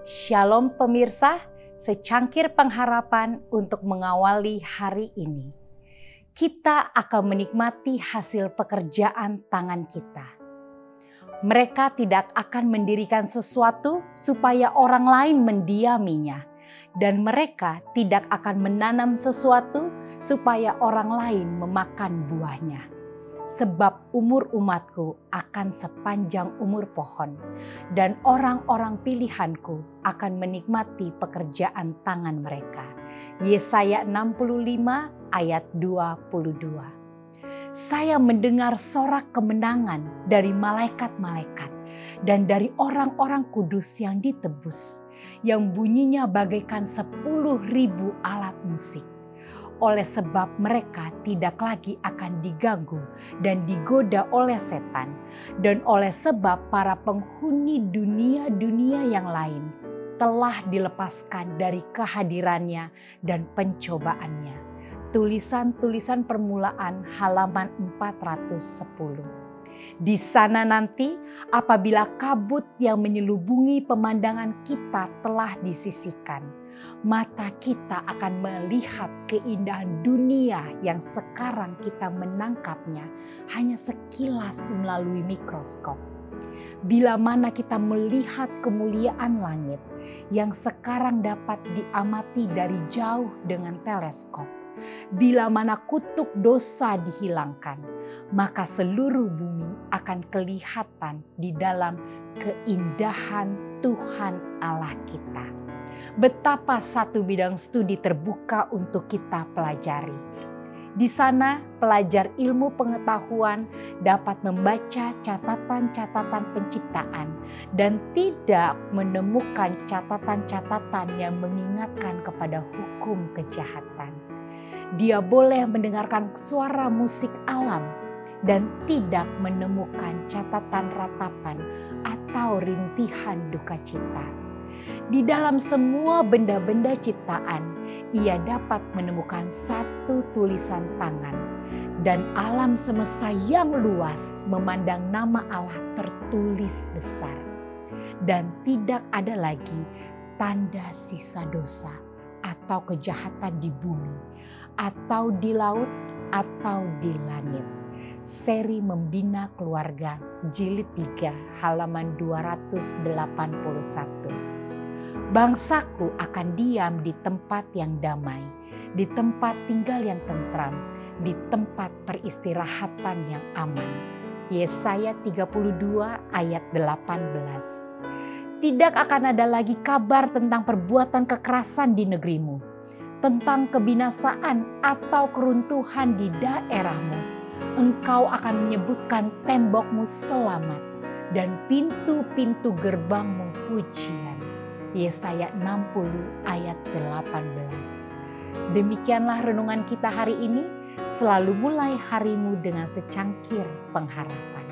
Shalom pemirsa, secangkir pengharapan untuk mengawali hari ini. Kita akan menikmati hasil pekerjaan tangan kita. Mereka tidak akan mendirikan sesuatu supaya orang lain mendiaminya, dan mereka tidak akan menanam sesuatu supaya orang lain memakan buahnya sebab umur umatku akan sepanjang umur pohon, dan orang-orang pilihanku akan menikmati pekerjaan tangan mereka. Yesaya 65 ayat 22. Saya mendengar sorak kemenangan dari malaikat-malaikat dan dari orang-orang kudus yang ditebus, yang bunyinya bagaikan sepuluh ribu alat musik oleh sebab mereka tidak lagi akan diganggu dan digoda oleh setan, dan oleh sebab para penghuni dunia-dunia yang lain telah dilepaskan dari kehadirannya dan pencobaannya. Tulisan-tulisan permulaan halaman 410. Di sana nanti, apabila kabut yang menyelubungi pemandangan kita telah disisikan, mata kita akan melihat keindahan dunia yang sekarang kita menangkapnya hanya sekilas melalui mikroskop. Bila mana kita melihat kemuliaan langit yang sekarang dapat diamati dari jauh dengan teleskop, bila mana kutuk dosa dihilangkan, maka seluruh bumi akan kelihatan di dalam keindahan Tuhan Allah kita. Betapa satu bidang studi terbuka untuk kita pelajari. Di sana, pelajar ilmu pengetahuan dapat membaca catatan-catatan penciptaan dan tidak menemukan catatan-catatan yang mengingatkan kepada hukum kejahatan dia boleh mendengarkan suara musik alam dan tidak menemukan catatan ratapan atau rintihan duka cita. Di dalam semua benda-benda ciptaan, ia dapat menemukan satu tulisan tangan, dan alam semesta yang luas memandang nama Allah tertulis besar, dan tidak ada lagi tanda sisa dosa atau kejahatan di bumi atau di laut atau di langit. Seri Membina Keluarga Jilid 3 halaman 281. Bangsaku akan diam di tempat yang damai, di tempat tinggal yang tentram, di tempat peristirahatan yang aman. Yesaya 32 ayat 18. Tidak akan ada lagi kabar tentang perbuatan kekerasan di negerimu tentang kebinasaan atau keruntuhan di daerahmu, engkau akan menyebutkan tembokmu selamat dan pintu-pintu gerbangmu pujian. Yesaya 60 ayat 18. Demikianlah renungan kita hari ini. Selalu mulai harimu dengan secangkir pengharapan.